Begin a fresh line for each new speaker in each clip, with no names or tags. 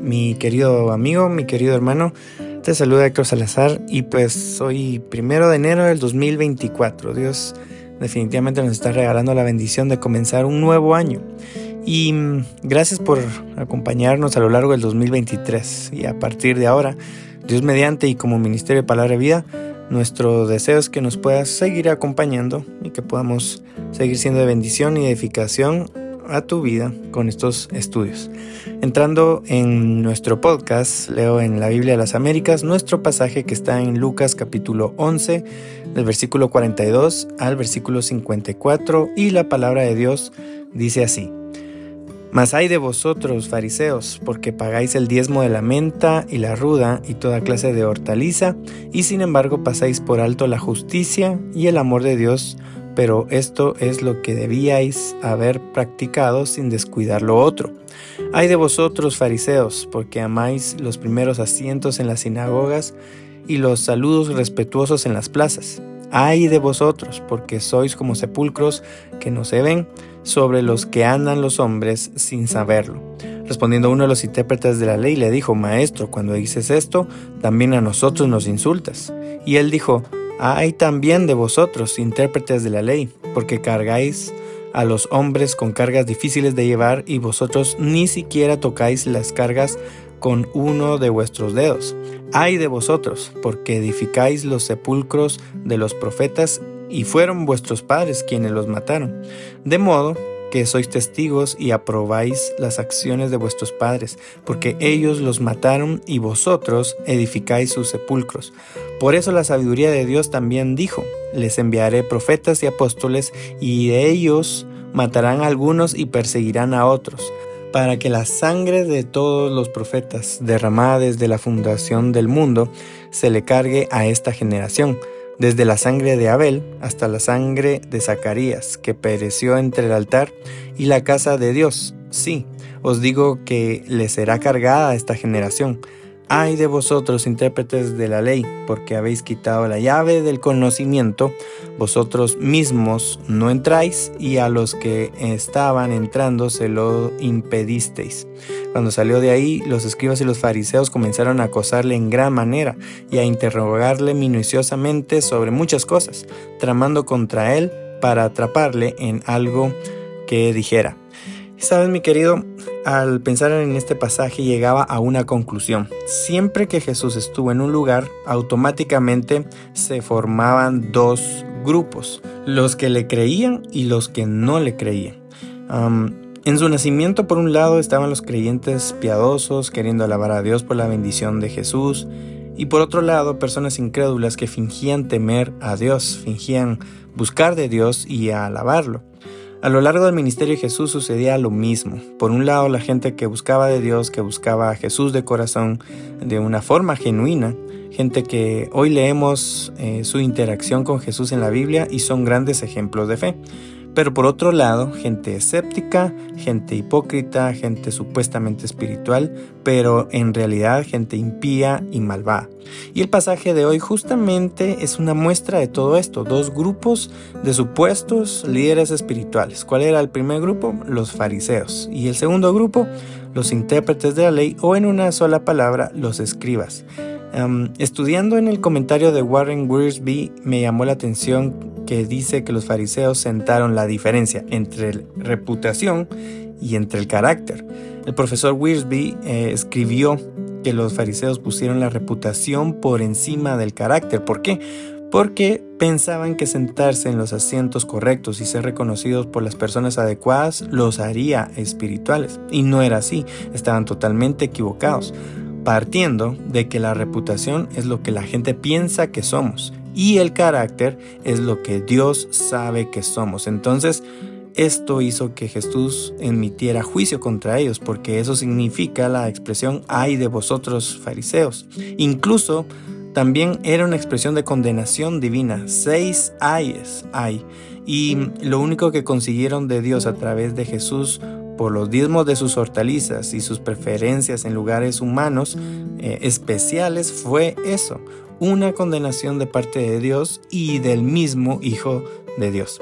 Mi querido amigo, mi querido hermano. Te saluda Héctor Salazar y pues hoy primero de enero del 2024. Dios definitivamente nos está regalando la bendición de comenzar un nuevo año. Y mm, gracias por acompañarnos a lo largo del 2023. Y a partir de ahora, Dios mediante y como Ministerio de Palabra de Vida, nuestro deseo es que nos puedas seguir acompañando y que podamos seguir siendo de bendición y edificación a tu vida con estos estudios. Entrando en nuestro podcast, leo en la Biblia de las Américas nuestro pasaje que está en Lucas capítulo 11, del versículo 42 al versículo 54, y la palabra de Dios dice así. Mas hay de vosotros, fariseos, porque pagáis el diezmo de la menta y la ruda y toda clase de hortaliza, y sin embargo pasáis por alto la justicia y el amor de Dios, pero esto es lo que debíais haber practicado sin descuidar lo otro. Ay de vosotros, fariseos, porque amáis los primeros asientos en las sinagogas y los saludos respetuosos en las plazas. Ay de vosotros, porque sois como sepulcros que no se ven, sobre los que andan los hombres sin saberlo. Respondiendo uno de los intérpretes de la ley, le dijo, Maestro, cuando dices esto, también a nosotros nos insultas. Y él dijo, hay también de vosotros, intérpretes de la ley, porque cargáis a los hombres con cargas difíciles de llevar y vosotros ni siquiera tocáis las cargas con uno de vuestros dedos. Ay de vosotros, porque edificáis los sepulcros de los profetas y fueron vuestros padres quienes los mataron. De modo que sois testigos y aprobáis las acciones de vuestros padres, porque ellos los mataron y vosotros edificáis sus sepulcros. Por eso la sabiduría de Dios también dijo, les enviaré profetas y apóstoles, y de ellos matarán a algunos y perseguirán a otros, para que la sangre de todos los profetas derramada desde la fundación del mundo se le cargue a esta generación desde la sangre de Abel hasta la sangre de Zacarías, que pereció entre el altar y la casa de Dios. Sí, os digo que le será cargada a esta generación. Ay de vosotros, intérpretes de la ley, porque habéis quitado la llave del conocimiento, vosotros mismos no entráis, y a los que estaban entrando se lo impedisteis. Cuando salió de ahí, los escribas y los fariseos comenzaron a acosarle en gran manera y a interrogarle minuciosamente sobre muchas cosas, tramando contra él para atraparle en algo que dijera. Sabes, mi querido, al pensar en este pasaje llegaba a una conclusión. Siempre que Jesús estuvo en un lugar, automáticamente se formaban dos grupos, los que le creían y los que no le creían. en su nacimiento, por un lado, estaban los creyentes piadosos, queriendo alabar a Dios por la bendición de Jesús, y por otro lado, personas incrédulas que fingían temer a Dios, fingían buscar de Dios y alabarlo. A lo largo del ministerio de Jesús sucedía lo mismo. Por un lado, la gente que buscaba de Dios, que buscaba a Jesús de corazón de una forma genuina, gente que hoy leemos eh, su interacción con Jesús en la Biblia y son grandes ejemplos de fe. Pero por otro lado, gente escéptica, gente hipócrita, gente supuestamente espiritual, pero en realidad gente impía y malvada. Y el pasaje de hoy justamente es una muestra de todo esto, dos grupos de supuestos líderes espirituales. ¿Cuál era el primer grupo? Los fariseos. Y el segundo grupo, los intérpretes de la ley o en una sola palabra, los escribas. estudiando en el comentario de Warren Wiersbe me llamó la atención que dice que los fariseos sentaron la diferencia entre reputación y entre el carácter. El profesor Wiersbe eh, escribió que los fariseos pusieron la reputación por encima del carácter. ¿Por qué? Porque pensaban que sentarse en los asientos correctos y ser reconocidos por las personas adecuadas los haría espirituales. Y no era así, estaban totalmente equivocados, partiendo de que la reputación es lo que la gente piensa que somos y el carácter es lo que Dios sabe que somos. Entonces, esto hizo que Jesús emitiera juicio contra ellos, porque eso significa la expresión ay de vosotros fariseos. Incluso también era una expresión de condenación divina. Seis ayes hay. Y lo único que consiguieron de Dios a través de Jesús por los diezmos de sus hortalizas y sus preferencias en lugares humanos eh, especiales fue eso, una condenación de parte de Dios y del mismo Hijo de Dios.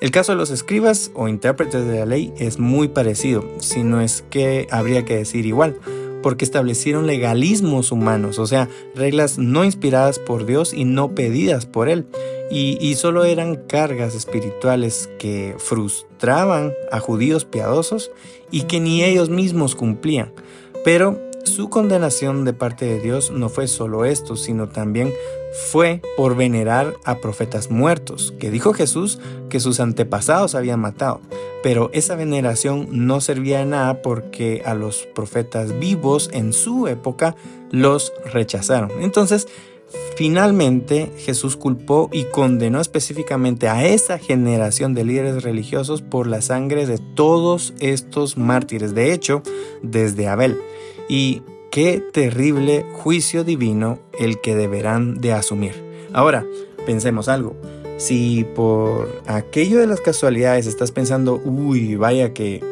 El caso de los escribas o intérpretes de la ley es muy parecido, si no es que habría que decir igual, porque establecieron legalismos humanos, o sea, reglas no inspiradas por Dios y no pedidas por Él, y, y solo eran cargas espirituales que frustraban a judíos piadosos y que ni ellos mismos cumplían. Pero su condenación de parte de Dios no fue solo esto, sino también fue por venerar a profetas muertos, que dijo Jesús que sus antepasados habían matado. Pero esa veneración no servía de nada porque a los profetas vivos en su época los rechazaron. Entonces, finalmente Jesús culpó y condenó específicamente a esa generación de líderes religiosos por la sangre de todos estos mártires. De hecho, desde Abel. Y qué terrible juicio divino el que deberán de asumir. Ahora, pensemos algo. Si por aquello de las casualidades estás pensando, uy, vaya que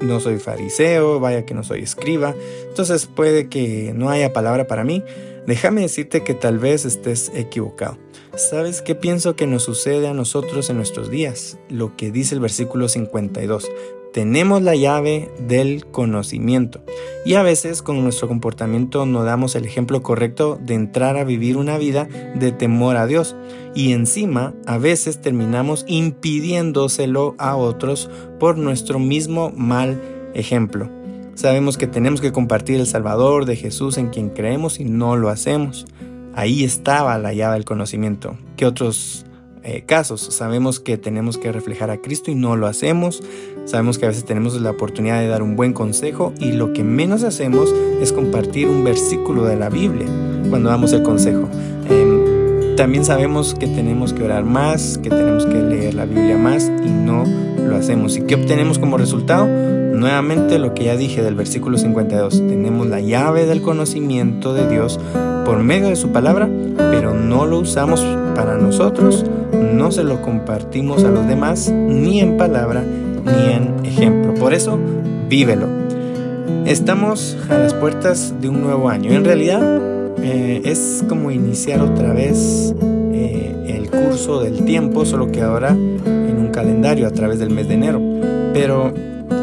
no soy fariseo, vaya que no soy escriba, entonces puede que no haya palabra para mí, déjame decirte que tal vez estés equivocado. ¿Sabes qué pienso que nos sucede a nosotros en nuestros días? Lo que dice el versículo 52 tenemos la llave del conocimiento y a veces con nuestro comportamiento no damos el ejemplo correcto de entrar a vivir una vida de temor a Dios y encima a veces terminamos impidiéndoselo a otros por nuestro mismo mal ejemplo. Sabemos que tenemos que compartir el Salvador de Jesús en quien creemos y no lo hacemos. Ahí estaba la llave del conocimiento que otros eh, casos. Sabemos que tenemos que reflejar a Cristo y no lo hacemos. Sabemos que a veces tenemos la oportunidad de dar un buen consejo y lo que menos hacemos es compartir un versículo de la Biblia cuando damos el consejo. Em, también sabemos que tenemos que orar más, que tenemos que leer la Biblia más y no lo hacemos. ¿Y qué obtenemos como resultado? Nuevamente lo que ya dije del versículo 52. Tenemos la llave del conocimiento de Dios por medio de su palabra, pero no lo usamos para nosotros, no se lo compartimos a los demás, ni en palabra, ni en ejemplo. Por eso, vívelo. Estamos a las puertas de un nuevo año. En realidad, eh, es como iniciar otra vez eh, el curso del tiempo, solo que ahora en un calendario a través del mes de enero. Pero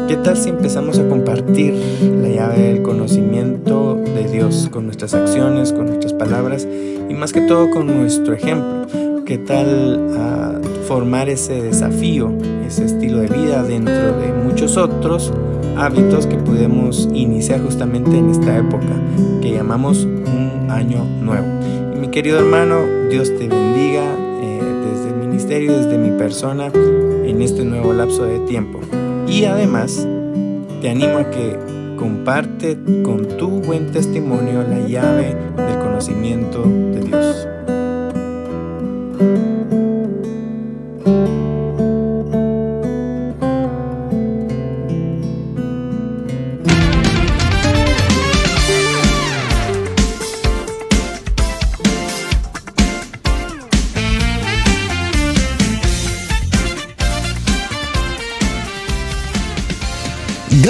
¿Qué tal si empezamos a compartir la llave del conocimiento de Dios con nuestras acciones, con nuestras palabras y más que todo con nuestro ejemplo? ¿Qué tal ah, formar ese desafío, ese estilo de vida dentro de muchos otros hábitos que podemos iniciar justamente en esta época que llamamos un año nuevo? Y mi querido hermano, Dios te bendiga eh, desde el ministerio, desde mi persona en este nuevo lapso de tiempo. Y además, te animo a que comparte con tu buen testimonio la llave del conocimiento de Dios.